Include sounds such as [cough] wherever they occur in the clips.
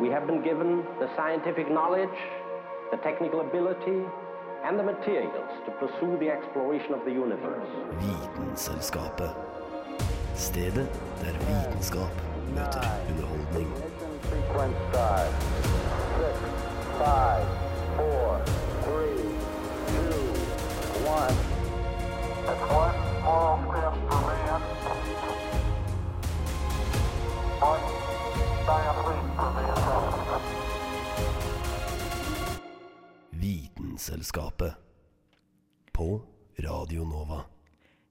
We have been given the scientific knowledge, the technical ability, and the materials to pursue the exploration of the universe. Vitenselskapet. Stedet der vitenskap møter underholdning. Sequence start. Six, five, four, three, two, one. It's one small step for man. One giant leap for mankind. Vitenselskapet. På Radio Nova.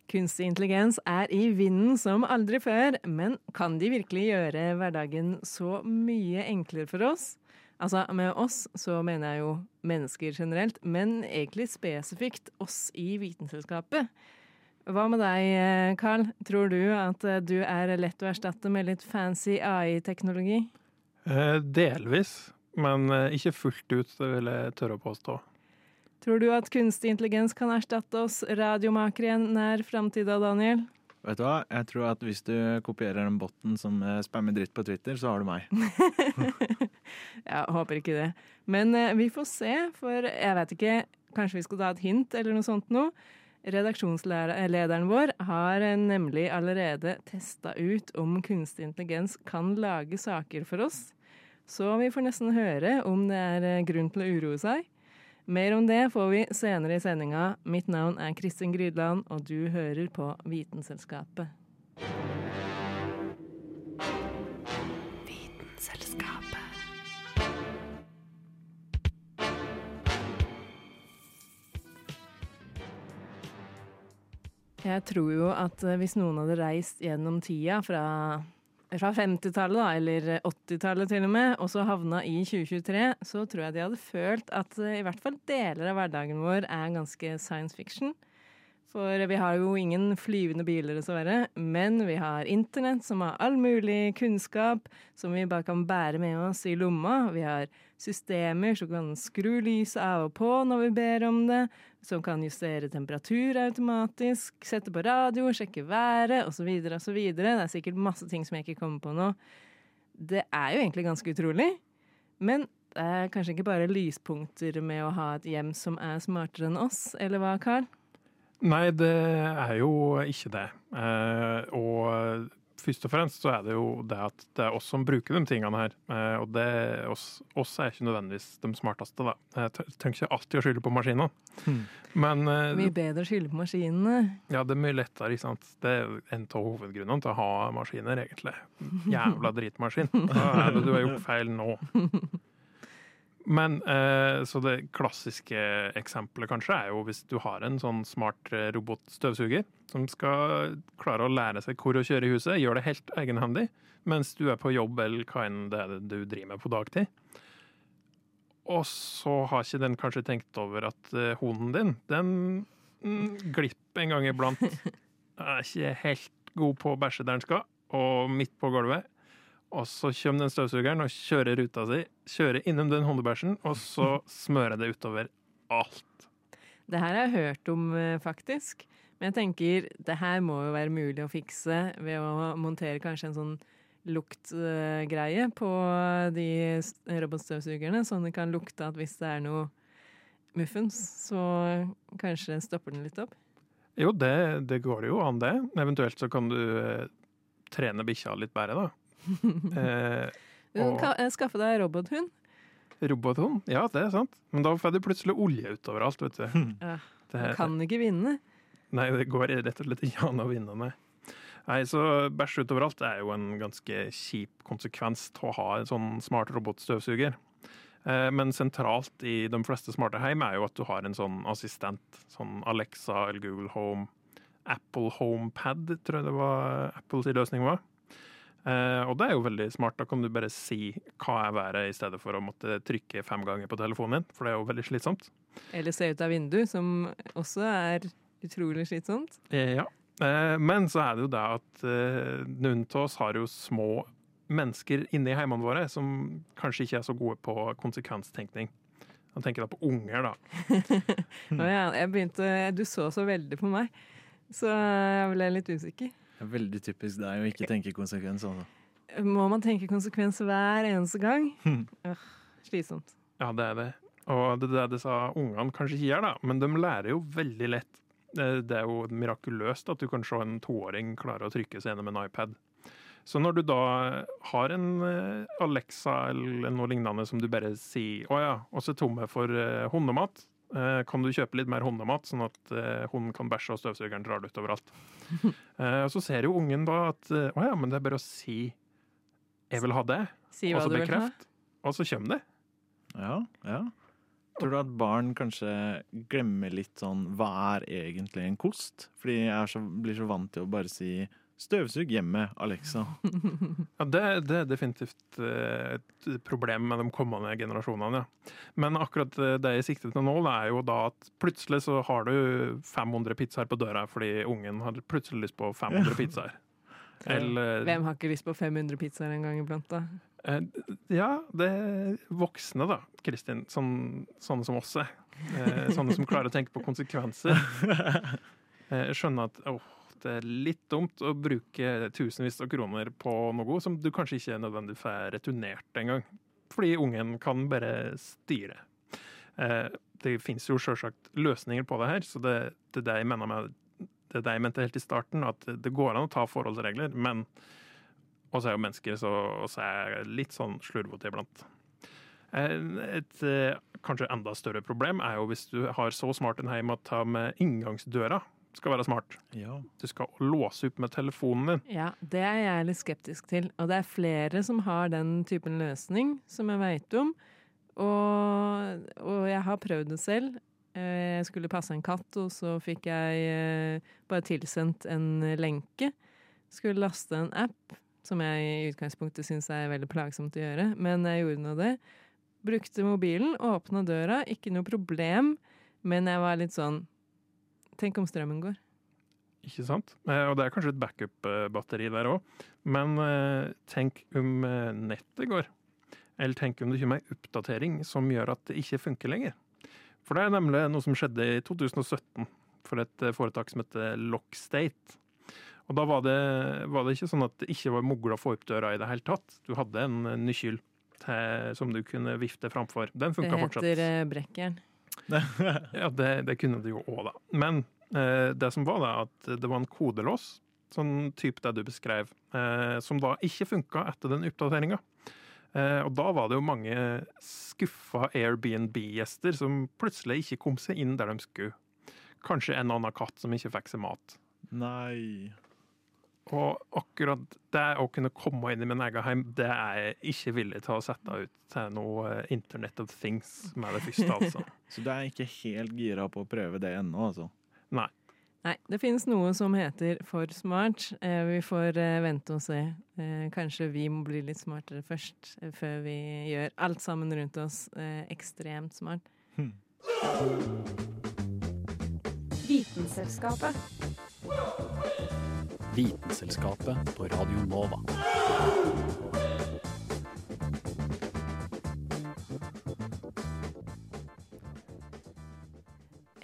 Kunstig intelligens er i vinden som aldri før, men kan de virkelig gjøre hverdagen så mye enklere for oss? Altså, med oss så mener jeg jo mennesker generelt, men egentlig spesifikt oss i Vitenselskapet. Hva med deg, eh, Carl? Tror du at eh, du er lett å erstatte med litt fancy AI-teknologi? Eh, delvis, men eh, ikke fullt ut, det vil jeg tørre å påstå. Tror du at kunstig intelligens kan erstatte oss radiomakere i en nær framtid, da, Daniel? Vet du hva? Jeg tror at hvis du kopierer den botten som eh, spammer dritt på Twitter, så har du meg. [laughs] Jeg håper ikke det. Men eh, vi får se, for jeg vet ikke, kanskje vi skal ta et hint eller noe sånt nå. Redaksjonslederen vår har eh, nemlig allerede testa ut om kunstig intelligens kan lage saker for oss. Så vi får nesten høre om det er eh, grunn til å uroe seg. Mer om det får vi senere i sendinga. Mitt navn er Kristin Grydland, og du hører på Vitenselskapet. Jeg tror jo at eh, hvis noen hadde reist gjennom tida fra, fra 50-tallet, da, eller 80-tallet til og med, og så havna i 2023, så tror jeg de hadde følt at eh, i hvert fall deler av hverdagen vår er ganske science fiction. For vi har jo ingen flyvende biler, dessverre, men vi har internett som har all mulig kunnskap som vi bare kan bære med oss i lomma. Vi har systemer som kan skru lyset av og på når vi ber om det, som kan justere temperatur automatisk, sette på radio, sjekke været osv. osv. Det er sikkert masse ting som jeg ikke kommer på nå. Det er jo egentlig ganske utrolig, men det er kanskje ikke bare lyspunkter med å ha et hjem som er smartere enn oss, eller hva, Carl? Nei, det er jo ikke det. Eh, og først og fremst så er det jo det at det er oss som bruker de tingene her. Eh, og det, oss, oss er ikke nødvendigvis de smarteste, da. Jeg trenger ikke alltid å skylde på maskinene. Men eh, Mye bedre å skylde på maskinene. ja, det er mye lettere, ikke sant. Det er en av hovedgrunnene til å ha maskiner, egentlig. [laughs] Jævla dritmaskin. Da er det du har gjort feil nå. [laughs] Men eh, så det klassiske eksempelet kanskje er jo hvis du har en sånn smart eh, robotstøvsuger som skal klare å lære seg hvor å kjøre i huset, gjør det helt egenhendig mens du er på jobb eller hva enn det er du driver med på dagtid. Og så har ikke den kanskje tenkt over at eh, hunden din, den mm, glipper en gang iblant. [laughs] Er ikke helt god på å bæsje der den skal, og midt på gulvet. Og så kommer den støvsugeren og kjører ruta si, kjører innom den hundebæsjen, og så [laughs] smører det utover alt. Det her har jeg hørt om, eh, faktisk. Men jeg tenker det her må jo være mulig å fikse ved å montere kanskje en sånn luktgreie på de robotstøvsugerne, sånn det kan lukte at hvis det er noe muffens, så kanskje stopper den litt opp. Jo, det, det går jo an, det. Eventuelt så kan du eh, trene bikkja litt bedre, da. [laughs] Eh, Og- eh, skaffe deg robothund. robothund, ja, det er sant. Men da får du plutselig olje utover alt, vet du. Ja, Det, her... kan ikke vinne. Nei, det går rett og slett ikke an å vinne med. Nei, så bæsj utover alt er jo en ganske kjip konsekvens til å ha en sånn smart robotstøvsuger. Eh, Men sentralt i de fleste smarte hjem er jo at du har en sånn assistent. Sånn Alexa eller Google Home. Apple HomePad, tror jeg det var Apples løsning var. Eh, og det er jo veldig smart. Da kan du bare si hva er været, i stedet for å måtte trykke fem ganger på telefonen din, for det er jo veldig slitsomt. Eller se ut av vinduet, som også er utrolig slitsomt. Eh, Ja. Eh, Men så er det jo det at noen av oss har jo små mennesker inni heimene våre som kanskje ikke er så gode på konsekvenstenkning. Jeg tenker da på unger, da. [laughs] Ja, jeg begynte, du så så veldig på meg, så jeg ble litt usikker. Veldig typisk deg å ikke tenke konsekvens. Altså. må man tenke konsekvens hver eneste gang. Øh, slitsomt. Ja, det er det. Og det er det disse ungene kanskje ikke gjør, da, men de lærer jo veldig lett. Det det er jo mirakuløst at du kan se en toåring klare å trykke seg gjennom en iPad. Så når du da har en eh, Alexa eller noe lignende som du bare sier 'Å ja, oss er tomme for eh, hundemat', eh, kan du kjøpe litt mer hundemat, sånn at eh, hunden kan bæsje og støvsugeren drar det ut overalt. [laughs] Eh, og så ser jo ungen da at eh, 'Å ja, men det er bare å si 'jeg vil ha det', Si og så bekreft', og så kommer det. Ja, ja. Tror du at barn kanskje glemmer litt sånn Hva er egentlig en kost? Fordi jeg er så, blir så vant til å bare si Støvsug hjemme, Alexa. [laughs] Ja, det, det er definitivt eh, et problem med de kommende generasjonene. Ja. Men akkurat eh, det jeg sikter til nå, det er jo da at plutselig så har du 500 pizzaer på døra fordi ungen har plutselig lyst på 500 pizzaer. [laughs] Eller Hvem har ikke lyst på 500 pizzaer en gang iblant, da? eh, Ja, det er voksne, da, Kristin. Sånn, sånne som oss er. Eh, Sånne som klarer å tenke på konsekvenser. [laughs] Eh, Jeg skjønner at åh, det er litt dumt å bruke tusenvis av kroner på noe som du kanskje ikke nødvendig får returnert engang. Fordi ungen kan bare styre. Eh, Det finnes jo selvsagt løsninger på det her, så det, det er det jeg mener med det er det jeg mente helt i starten, at det går an å ta forholdsregler, men oss er jo mennesker, så oss er litt sånn slurvete iblant. Eh, Et eh, kanskje enda større problem er jo hvis du har så smart en heim at ta med inngangsdøra skal være smart. Ja. Du skal låse opp med telefonen din. Ja, det er jeg litt skeptisk til. Og det er flere som har den typen løsning, som jeg veit om. Og, og jeg har prøvd det selv. Eh, Jeg skulle passe en katt, og så fikk jeg eh, bare tilsendt en lenke. Skulle laste en app, som jeg i utgangspunktet syns er veldig plagsomt å gjøre, men jeg gjorde nå det. Brukte mobilen, åpna døra, ikke noe problem, men jeg var litt sånn Tenk om strømmen går. Ikke sant? Eh, Og det er kanskje et backup-batteri der òg. Men eh, tenk om eh, nettet går. Eller tenk om det kommer ei oppdatering som gjør at det ikke funker lenger. For det er nemlig noe som skjedde i 2017 for et foretak som heter Lockstate. Og da var det, var det ikke sånn at det ikke var mulig å få opp døra i det hele tatt. Du hadde en nøkkel som du kunne vifte framfor. Den Det funka fortsatt. heter eh, brekkjern. [laughs] Ja, det, det kunne det jo òg, da. Men eh, det som var, da, at det var en kodelås, sånn type det du beskrev, eh, som da ikke funka etter den oppdateringa. Eh, og da var det jo mange skuffa Airbnb-gjester som plutselig ikke kom seg inn der de skulle. Kanskje en annen katt som ikke fikk seg mat. Nei. Og akkurat det å kunne komme inn i min egen heim, det er jeg ikke villig til å sette ut til noe eh, Internet of Things med det første, altså. [laughs] Så du er ikke helt gira på å prøve det ennå, altså? Nei. Nei, det finnes noe som heter for smart. Eh, vi får eh, vente og se. Eh, kanskje vi må bli litt smartere først, før vi gjør alt sammen rundt oss eh, ekstremt smart. Vitenselskapet. Vitenselskapet på Radio Nova.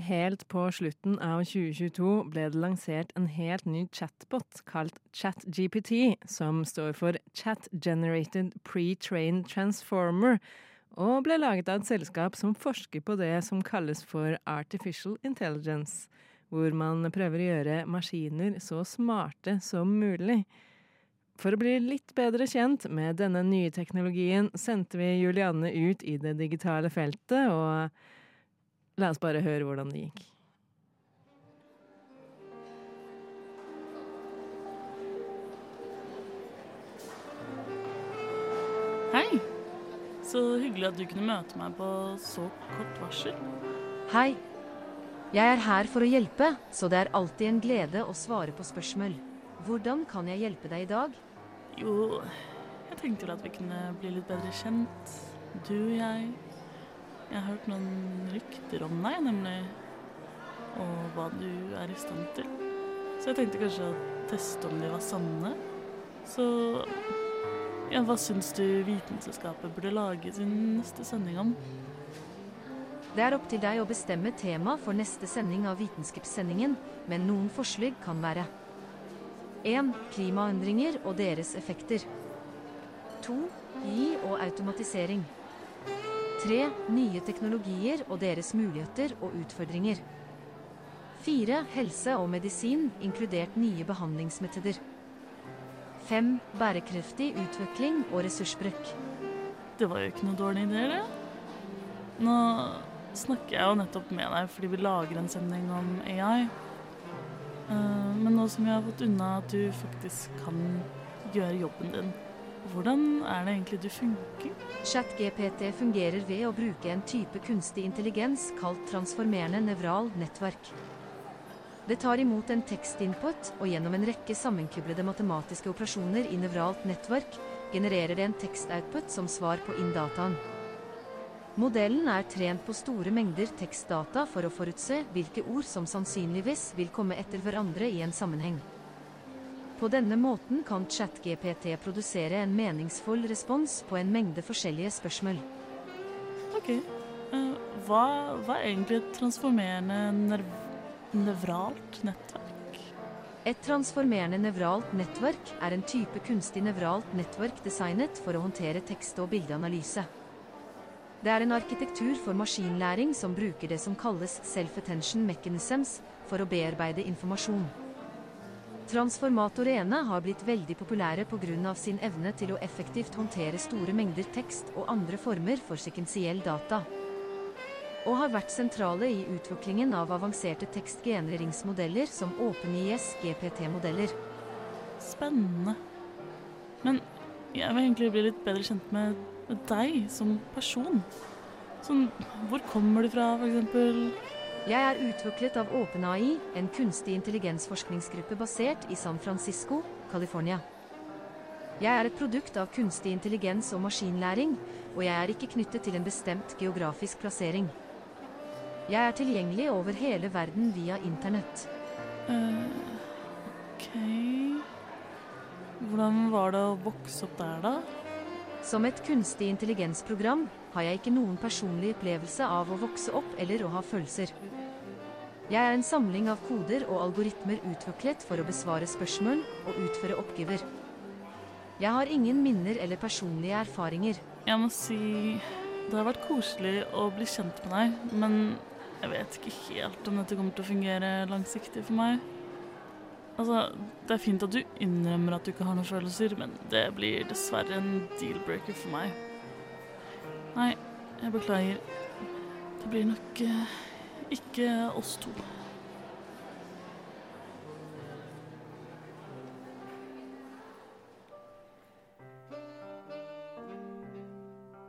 Helt på slutten av 2022 ble det lansert en helt ny chatbot kalt ChatGPT, som står for Chat Generated Pre-Trained Transformer, og ble laget av et selskap som forsker på det som kalles for artificial intelligence, hvor man prøver å gjøre maskiner så smarte som mulig. For å bli litt bedre kjent med denne nye teknologien, sendte vi Julianne ut i det digitale feltet, og La oss bare høre hvordan det gikk. Hei! Så hyggelig at du kunne møte meg på så kort varsel. Hei. Jeg er her for å hjelpe, så det er alltid en glede å svare på spørsmål. Hvordan kan jeg hjelpe deg i dag? Jo, jeg tenkte vel at vi kunne bli litt bedre kjent. Du og jeg. Jeg har hørt noen rykter om deg, nemlig. Og hva du er i stand til. Så jeg tenkte kanskje å teste om de var sanne. Så ja, hva syns du Vitenselskapet burde lage sin neste sending om? Det er opp til deg å bestemme tema for neste sending av Vitenskapssendingen, men noen forslag kan være 1. Klimaendringer og deres effekter. 2. Gi og automatisering. 3. Nye teknologier og deres muligheter og utfordringer. 4. Helse og medisin, inkludert nye behandlingsmetoder. 5. Bærekraftig utvikling og ressursbruk. Det var jo ikke noe dårlig idé, det. Nå snakker jeg jo nettopp med deg fordi vi lager en sending om AI. Eh, Men nå som vi har fått unna at du faktisk kan gjøre jobben din, hvordan er det egentlig du funker? ChatGPT fungerer ved å bruke en type kunstig intelligens kalt transformerende nevral nettverk. Det tar imot en tekstinput, og gjennom en rekke sammenkublede matematiske operasjoner i nevralt nettverk genererer det en tekstoutput som svar på inndataen. Modellen er trent på store mengder tekstdata for å forutse hvilke ord som sannsynligvis vil komme etter hverandre i en sammenheng. På denne måten kan ChatGPT produsere en meningsfull respons på en mengde forskjellige spørsmål. OK. Eh, Hva, hva er egentlig et transformerende nerv nevralt nettverk? Et transformerende nevralt nettverk er en type kunstig nevralt nettverk designet for å håndtere tekst- og bildeanalyse. Det er en arkitektur for maskinlæring som bruker det som kalles self-attention mechanisms for å bearbeide informasjon. Transformator 1 har blitt veldig populære pga. sin evne til å effektivt håndtere store mengder tekst og andre former for sekvensiell data. Og har vært sentrale i utviklingen av avanserte tekstgenereringsmodeller som OpenIS GPT-modeller. Spennende. Men jeg vil egentlig bli litt bedre kjent med deg som person. Sånn, hvor kommer du fra, eksempel? Jeg er utviklet av OpenAI, en kunstig intelligensforskningsgruppe basert i San Francisco, California. Jeg er et produkt av kunstig intelligens og maskinlæring, og jeg er ikke knyttet til en bestemt geografisk plassering. Jeg er tilgjengelig over hele verden via internett. Eh, OK Hvordan var det å vokse opp der, da? Som et kunstig intelligensprogram har jeg ikke noen personlig opplevelse av å vokse opp eller å ha følelser. Jeg er en samling av koder og algoritmer utviklet for å besvare spørsmål og utføre oppgaver. Jeg har ingen minner eller personlige erfaringer. Jeg må si det har vært koselig å bli kjent med deg, men jeg vet ikke helt om dette kommer til å fungere langsiktig for meg. Altså, Det er fint at du innrømmer at du ikke har noen følelser, men det blir dessverre en deal-breaker for meg. Nei, jeg beklager. Det blir nok eh, ikke oss to.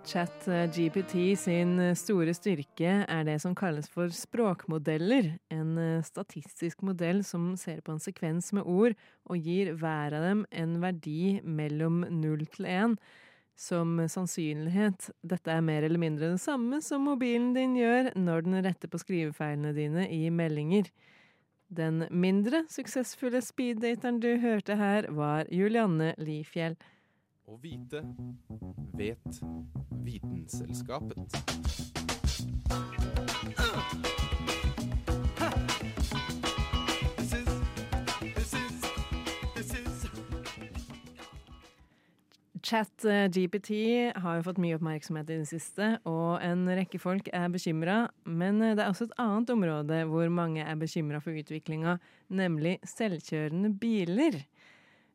ChatGPT sin store styrke er det som kalles for språkmodeller. En eh, statistisk modell som ser på en sekvens med ord og gir hver av dem en verdi mellom null til én som sannsynlighet. Dette er mer eller mindre det samme som mobilen din gjør når den retter på skrivefeilene dine i meldinger. Den mindre suksessfulle speeddateren du hørte her, var Julianne Lifjell. Å vite vet Vitenselskapet. ChatGPT har jo fått mye oppmerksomhet i det siste, og en rekke folk er bekymra. Men det er også et annet område hvor mange er bekymra for utviklinga, nemlig selvkjørende biler.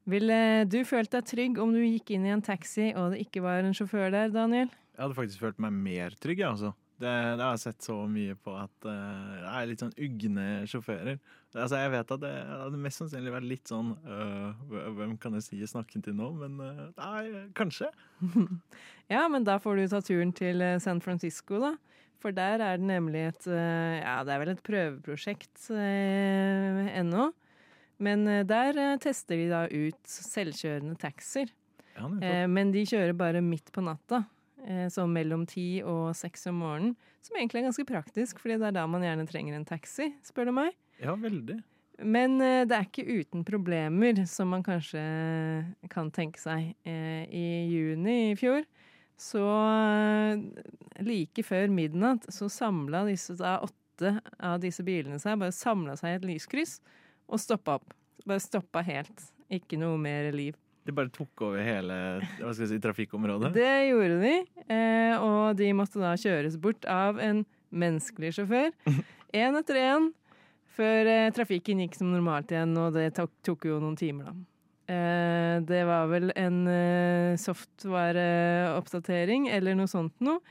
Ville du følt deg trygg om du gikk inn i en taxi og det ikke var en sjåfør der, Daniel? Jeg hadde faktisk følt meg mer trygg, jeg, altså. Det, det har jeg sett så mye på at uh, det er litt sånn ugne sjåfører. Altså, jeg vet at det hadde mest sannsynlig vært litt sånn uh, Hvem kan jeg si jeg snakker til nå? Men uh, nei, kanskje. [laughs] Ja, men da får du ta turen til eh, San Francisco, da. For der er det nemlig et eh, Ja, det er vel et prøveprosjekt eh, ennå. Men eh, der eh, tester de da ut selvkjørende taxier. Ja. Eh, men de kjører bare midt på natta. Så mellom ti og seks om morgenen. Som egentlig er ganske praktisk, fordi det er da man gjerne trenger en taxi, spør du meg. ja, veldig. Men det er ikke uten problemer, som man kanskje kan tenke seg. I juni i fjor, så like før midnatt, så samla disse da åtte av disse bilene seg, bare samla seg i et lyskryss og stoppa opp. Bare stoppa helt. Ikke noe mer liv. De bare tok over hele hva skal jeg si, trafikkområdet? Det gjorde de, eh, og de måtte da kjøres bort av en menneskelig sjåfør. [laughs] Én etter én, før eh, trafikken gikk som normalt igjen, og det tok, tok jo noen timer, da. Eh, det var vel en eh, software-oppdatering eller noe sånt noe,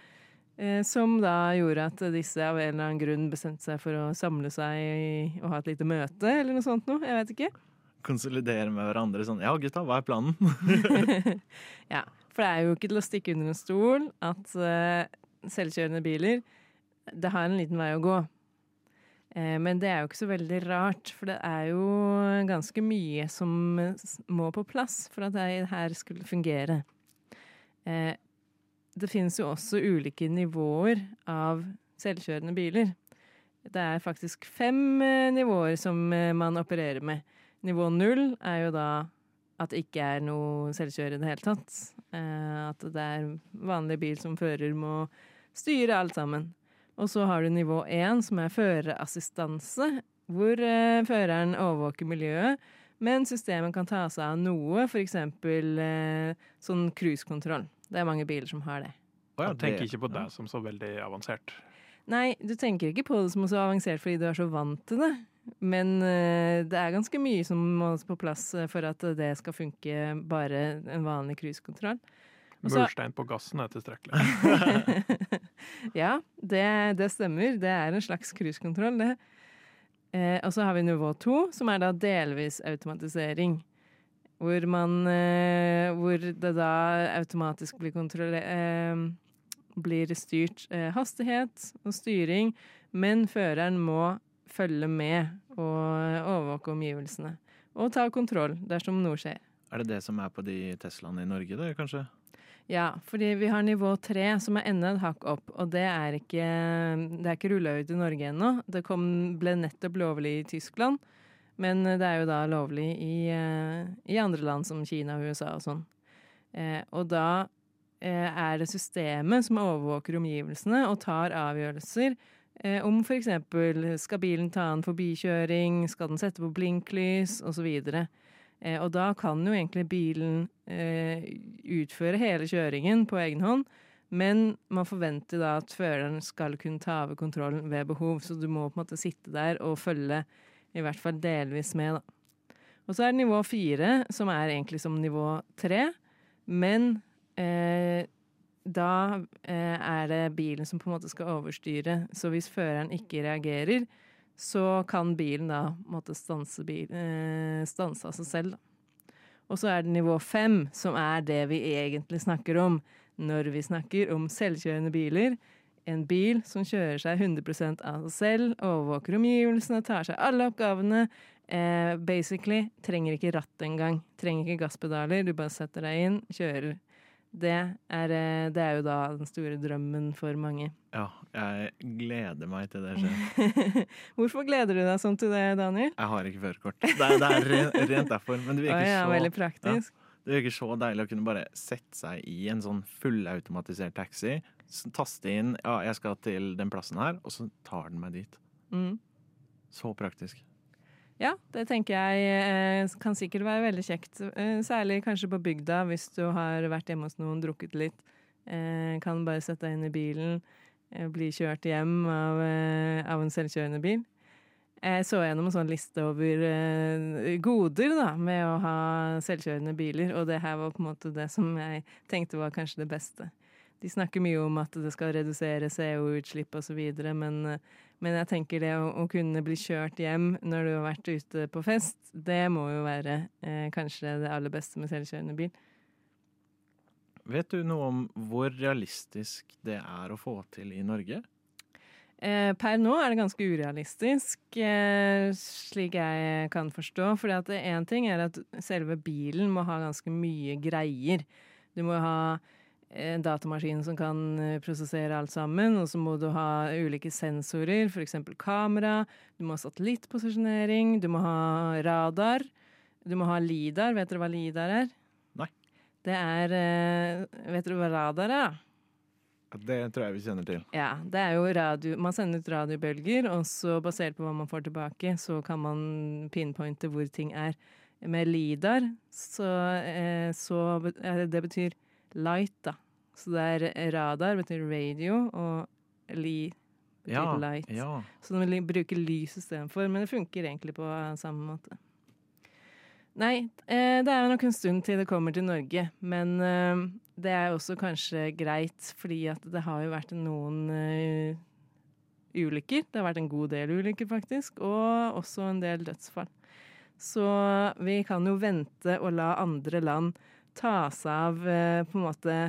som da gjorde at disse av en eller annen grunn bestemte seg for å samle seg og ha et lite møte, eller noe sånt noe. Jeg vet ikke. Konsolidere med hverandre sånn Ja, gutta, hva er planen? [laughs] ja, for det er jo ikke til å stikke under en stol at eh, selvkjørende biler det har en liten vei å gå. Eh, men det er jo ikke så veldig rart, for det er jo ganske mye som eh, må på plass for at det her skulle fungere. Det finnes jo også ulike nivåer av selvkjørende biler. Det er faktisk fem eh, nivåer som eh, man opererer med. Nivå null er jo da at det ikke er noe selvkjørende i det hele tatt. Eh, at det er vanlig bil som fører må styre alt sammen. Og så har du nivå én, som er førerassistanse, hvor føreren overvåker miljøet, men systemet kan ta seg av noe, f.eks. Sånn cruisekontroll. Det er mange biler som har det. Jeg tenker ikke på deg som så veldig avansert. Nei, du tenker ikke på det som så avansert fordi du er så vant til det. Men eh, det er ganske mye som må på plass eh, for at det skal funke bare en vanlig cruisekontroll. Murstein på gassen er tilstrekkelig. [laughs] ja, det, det stemmer. Det er en slags cruisekontroll, det. Eh, og så har vi nivå to, som er da delvis automatisering. Hvor man eh, Hvor det da automatisk blir kontrollert eh, blir styrt eh, hastighet og styring, men føreren må følge med og overvåke omgivelsene. Og ta kontroll dersom noe skjer. Er det det som er på de Teslaene i Norge, det, kanskje? Ja, fordi vi har nivå tre, som er enda et hakk opp. Og det er ikke, det er ikke rulla ut i Norge ennå. Det kom, ble nettopp lovlig i Tyskland. Men det er jo da lovlig i, eh, i andre land som Kina og USA og sånn. Eh, og da eh, er det systemet som overvåker omgivelsene og tar avgjørelser eh, om f.eks. skal bilen ta en forbikjøring, skal den sette på blinklys osv. Eh, og da kan jo egentlig bilen eh, utføre hele kjøringen på egen hånd, men man forventer da at føreren skal kunne ta over kontrollen ved behov, så du må på en måte sitte der og følge i hvert fall delvis med, da. Og så er det nivå fire, som er egentlig som nivå tre, men eh, da eh, er det bilen som på en måte skal overstyre. Så hvis føreren ikke reagerer, så kan bilen da måtte stanse, bil, eh, stanse av seg selv. Da. Og så er det nivå fem, som er det vi egentlig snakker om når vi snakker om selvkjørende biler. En bil som kjører seg 100 av seg selv, overvåker omgivelsene, tar seg alle oppgavene. Eh, basically trenger ikke ratt engang. Trenger ikke gasspedaler. Du bare setter deg inn, kjører. Det er, eh, det er jo da den store drømmen for mange. Ja, jeg gleder meg til det skjer. [laughs] Hvorfor gleder du deg sånn til det, Daniel? Jeg har ikke førerkort. Det, er- det er rent, derfor. Men det virker, Å ja, så, veldig praktisk. Ja, det virker så deilig å kunne bare sette seg i en sånn fullautomatisert taxi. Taste inn ja, 'jeg skal til den plassen her', og så tar den meg dit. Mm. Så praktisk. Ja, det tenker jeg eh, kan sikkert være veldig kjekt. Eh, særlig kanskje på bygda, hvis du har vært hjemme hos noen, drukket litt. Eh, kan bare sette deg inn i bilen, bli kjørt hjem av, av en selvkjørende bil. Jeg så gjennom en sånn liste over goder da, med å ha selvkjørende biler, og det her var på en måte det som jeg tenkte var kanskje det beste. De snakker mye om at det skal redusere CO-utslipp osv., men, men jeg tenker det å, å kunne bli kjørt hjem når du har vært ute på fest, det må jo være eh, kanskje det aller beste med selvkjørende bil. Vet du noe om hvor realistisk det er å få til i Norge? Eh, per nå er det ganske urealistisk, eh, slik jeg kan forstå. For én ting er at selve bilen må ha ganske mye greier. Du må ha en datamaskin som kan eh, prosessere alt sammen, og så må du ha ulike sensorer, f.eks. kamera. Du må ha satellittposisjonering, du må ha radar. Du må ha lidar. Vet dere hva lidar er? Nei. Det er eh, Vet dere hva radar er? Det tror jeg vi kjenner til. Ja, det er jo radio Man sender ut radiobølger, og så basert på hva man får tilbake, så kan man pinpointe hvor ting er. Med LIDAR, så, eh, så eh, Det betyr light, da. Så det er radar betyr radio, og li betyr Ja, light. ja. Så de vil bruke lys istedenfor, men det funker egentlig på samme måte. Nei, eh, det er nok en stund til det kommer til Norge, men eh, det er også kanskje greit, fordi at det har jo vært noen eh, ulykker. Det har vært en god del ulykker, faktisk, og også en del dødsfall. Så vi kan jo vente og la andre land ta seg av eh, på en måte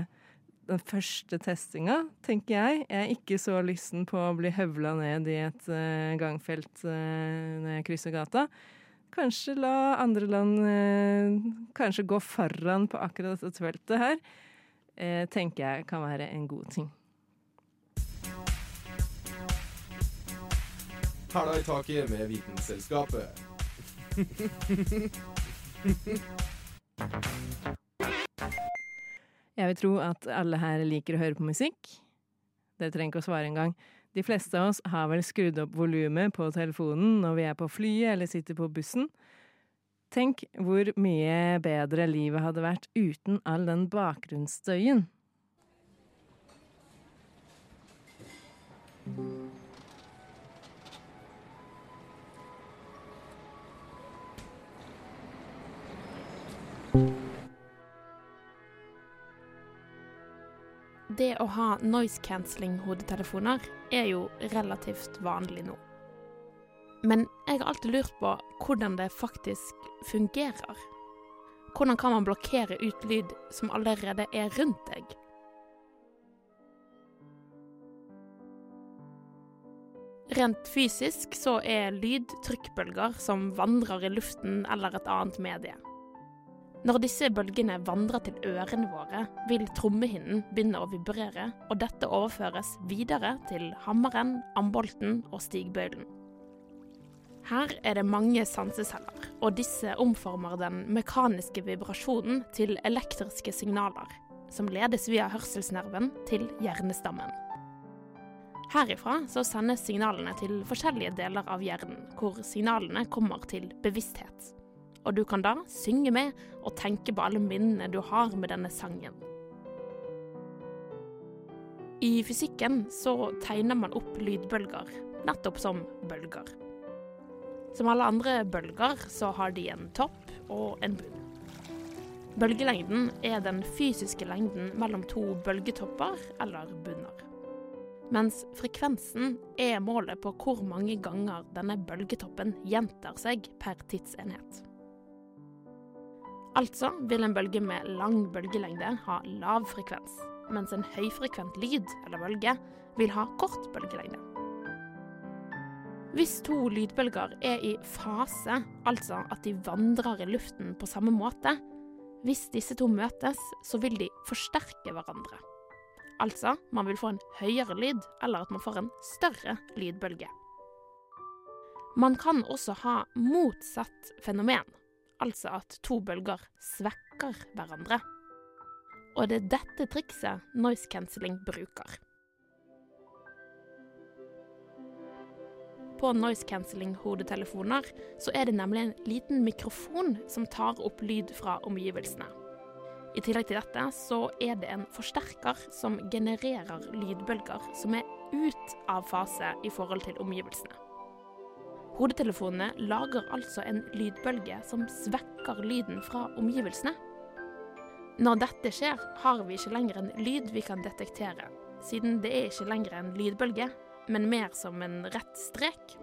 den første testinga, tenker jeg. Jeg er ikke så lysten på å bli høvla ned i et eh, gangfelt eh, når jeg krysser gata. Kanskje la andre land kanskje gå foran på akkurat dette feltet her, eh, tenker jeg kan være en god ting. Hæla i taket med Vitenselskapet. [laughs] Jeg vil tro at alle her liker å høre på musikk. Dere trenger ikke å svare engang. De fleste av oss har vel skrudd opp volumet på telefonen når vi er på flyet eller sitter på bussen. Tenk hvor mye bedre livet hadde vært uten all den bakgrunnsstøyen. Det å ha noise cancelling-hodetelefoner er jo relativt vanlig nå. Men jeg har alltid lurt på hvordan det faktisk fungerer. Hvordan kan man blokkere ut lyd som allerede er rundt deg? Rent fysisk så er lyd trykkbølger som vandrer i luften eller et annet medie. Når disse bølgene vandrer til ørene våre, vil trommehinnen begynne å vibrere, og dette overføres videre til hammeren, ambolten og stigbøylen. Her er det mange sanseceller, og disse omformer den mekaniske vibrasjonen til elektriske signaler, som ledes via hørselsnerven til hjernestammen. Herifra så sendes signalene til forskjellige deler av hjernen, hvor signalene kommer til bevissthet. Og du kan da synge med og tenke på alle minnene du har med denne sangen. I fysikken så tegner man opp lydbølger, nettopp som bølger. Som alle andre bølger så har de en topp og en bunn. Bølgelengden er den fysiske lengden mellom to bølgetopper eller bunner. Mens frekvensen er målet på hvor mange ganger denne bølgetoppen gjentar seg per tidsenhet. Altså vil en bølge med lang bølgelengde ha lav frekvens, mens en høyfrekvent lyd eller bølge vil ha kort bølgelengde. Hvis to lydbølger er i fase, altså at de vandrer i luften på samme måte, hvis disse to møtes, så vil de forsterke hverandre. Altså, man vil få en høyere lyd, eller at man får en større lydbølge. Man kan også ha motsatt fenomen, altså at to bølger svekker hverandre. Og det er dette trikset noise cancelling bruker. På noise cancelling-hodetelefoner så er det nemlig en liten mikrofon som tar opp lyd fra omgivelsene. I tillegg til dette så er det en forsterker som genererer lydbølger som er ut av fase i forhold til omgivelsene. Hodetelefonene lager altså en lydbølge som svekker lyden fra omgivelsene. Når dette skjer, har vi ikke lenger en lyd vi kan detektere, siden det er ikke lenger en lydbølge, men mer som en rett strek.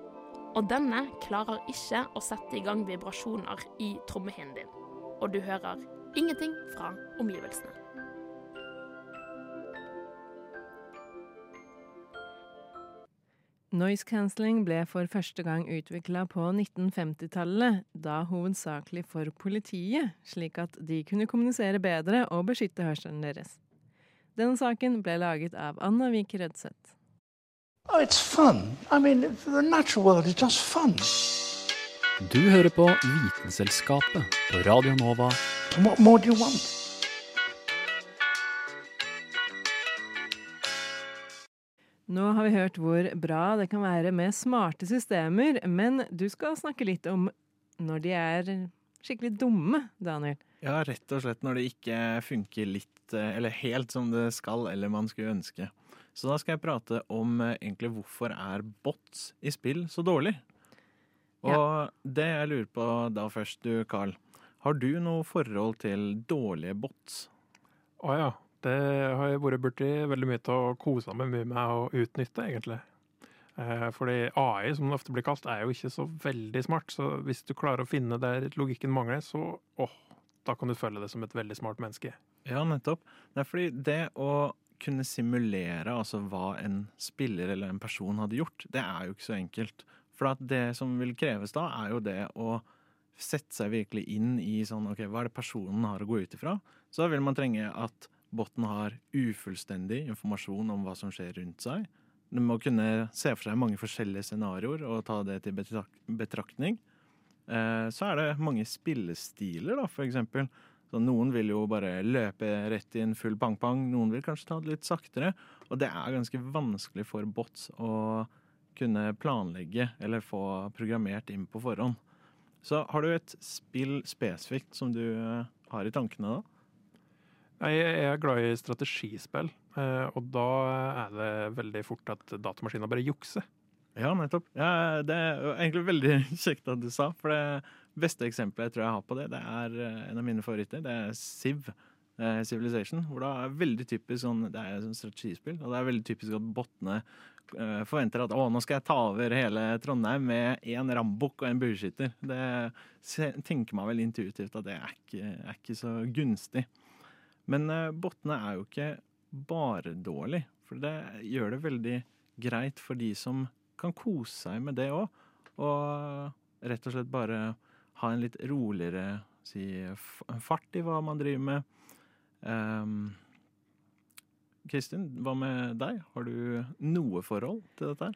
Og denne klarer ikke å sette i gang vibrasjoner i trommehinnen din. Og du hører ingenting fra omgivelsene. Noise cancelling ble for første gang utvikla på 1950-tallet, da hovedsakelig for politiet, slik at de kunne kommunisere bedre og beskytte hørselen deres. Denne saken ble laget av Anna Vik Rødseth. Oh, it's fun. I mean, the natural world is just fun. Du hører på Vitenselskapet på Radio Nova. What more do you want? Nå har vi hørt hvor bra det kan være med smarte systemer, men du skal snakke litt om når de er skikkelig dumme, Daniel. Ja, rett og slett når det ikke funker litt, eh, eller helt som det skal, eller man skulle ønske. Så da skal jeg prate om eh, egentlig hvorfor er bots i spill så dårlig. Og det jeg lurer på da først, du Carl. Har du noe forhold til dårlige bots? Å ja. Det har jeg vært borti veldig mye til å kose meg mye med å utnytte, egentlig. Eh, fordi AI, som det ofte blir kalt, er jo ikke så veldig smart. Så hvis du klarer å finne der logikken mangler, så åh, da kan du føle det som et veldig smart menneske. Ja, nettopp. Det er fordi det å kunne simulere altså hva en spiller eller en person hadde gjort, det er jo ikke så enkelt. For det som vil kreves da, er jo det å sette seg virkelig inn i sånn OK, hva er det personen har å gå ut ifra? Så da vil man trenge at botten har ufullstendig informasjon om hva som skjer rundt seg. Du må kunne se for seg mange forskjellige scenarioer og ta det til betraktning. Eh, så er det mange spillestiler, da, for eksempel. Så noen vil jo bare løpe rett inn full pang-pang, noen vil kanskje ta det litt saktere. Og det er ganske vanskelig for bots å kunne planlegge eller få programmert inn på forhånd. Så har du et spill spesifikt som du eh, har i tankene da? Jeg er glad i strategispill, eh, og da er det veldig fort at datamaskiner bare jukser. Ja, nettopp. Ja, det er egentlig veldig [laughs] kjekt at du sa, for det beste eksempelet jeg tror jeg har på det, det er eh, en av mine favoritter. Det er Civ. eh, Civilization, hvor det er veldig typisk sånn, det er sånn strategispill, og det er veldig typisk at bottene forventer at å, nå skal jeg ta over hele Trondheim med én rambukk og en bueskytter. Det tenker man vel intuitivt at det er ikke, er ikke så gunstig. Men eh, bottene er jo ikke bare dårlig, for det gjør det veldig greit for de som kan kose seg med det òg. Og rett og slett bare ha en litt roligere si, fart i hva man driver med. Um, Kristin, hva med deg? Har du noe forhold til dette?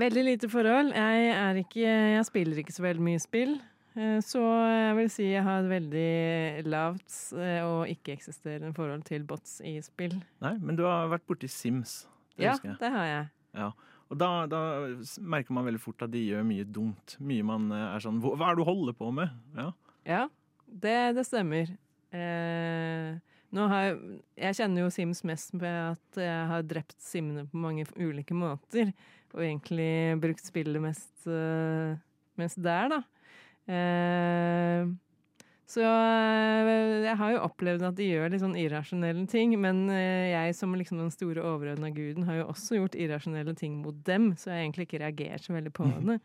Veldig lite forhold. Jeg, ikke, jeg spiller ikke så veldig mye spill. Eh, Så jeg vil si jeg har et veldig lavt eh, og ikke-eksisterende forhold til bots i spill. Nei, men du har vært borti Sims. Det Ja, det har jeg. Ja. Og da, da merker man veldig fort at de gjør mye dumt. Mye man eh, er sånn Hva er det du holder på med? Ja. Ja, det, det stemmer. Eh, nå har jeg, jeg kjenner jo Sims mest med at jeg har drept simmene på mange ulike måter, og egentlig brukt spillet mest, mest der, da. Eh, så eh, jeg har jo opplevd at de gjør litt sånn irrasjonelle ting, men eh, jeg som liksom den store overordna guden har jo også gjort irrasjonelle ting mot dem, så jeg har egentlig ikke reagert så veldig på [laughs] det.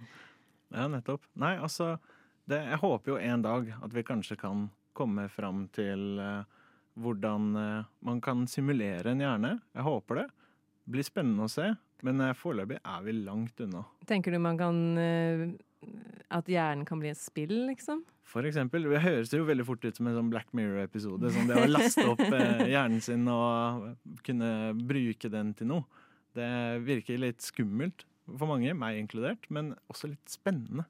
Ja, nettopp. Nei, altså det, Jeg håper jo en dag at vi kanskje kan komme fram til uh, hvordan uh, man kan simulere en hjerne. Jeg håper det. Blir spennende å se, men uh, foreløpig er vi langt unna. Tenker du man kan eh, At hjernen kan bli et spill, liksom? For eksempel, Det høres jo veldig fort ut som en sånn Black Mirror-episode. Som det å laste opp eh, [laughs] hjernen sin og kunne bruke den til noe. Det virker litt skummelt for mange, meg inkludert, men også litt spennende.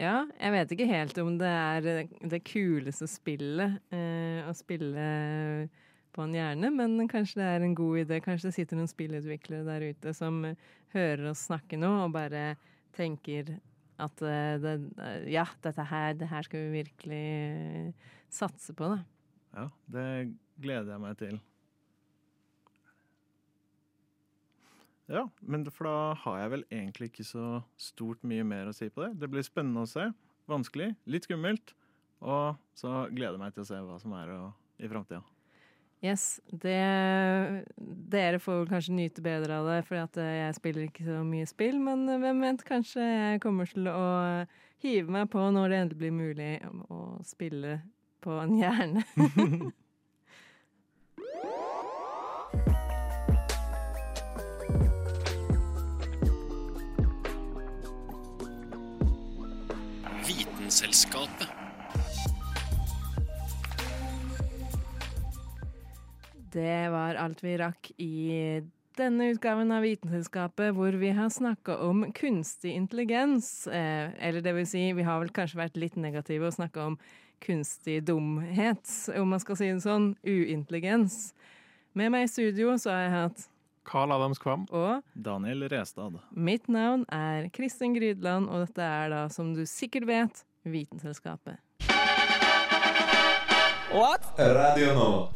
Ja, jeg vet ikke helt om det er det kuleste spillet eh, å spille på en hjerne, men kanskje det er en god idé. Kanskje det sitter noen spillutviklere der ute som hører oss snakke nå, og bare tenker at eh, det, ja, dette her, det her skal vi virkelig eh, satse på, da. Ja, det gleder jeg meg til. Ja, men for da har jeg vel egentlig ikke så stort mye mer å si på det. Det blir spennende å se. Vanskelig, litt skummelt. Og så gleder jeg meg til å se hva som er i framtida. Yes, det, dere får kanskje nyte bedre av det, for jeg spiller ikke så mye spill. Men hvem vet, kanskje jeg kommer til å hive meg på når det endelig blir mulig å spille på en hjerne. [laughs] Vitenselskapet. Det var alt vi rakk i denne utgaven av Vitenselskapet, hvor vi har snakka om kunstig intelligens. Eh, eller det vil si, vi har vel kanskje vært litt negative og snakka om kunstig dumhet, om man skal si det sånn. Uintelligens. Med meg i studio så har jeg hatt Carl Adams Kvam. Og Daniel Restad. mitt navn er Kristin Grydland, og dette er da, som du sikkert vet, Vitenselskapet. What? Radio Nova.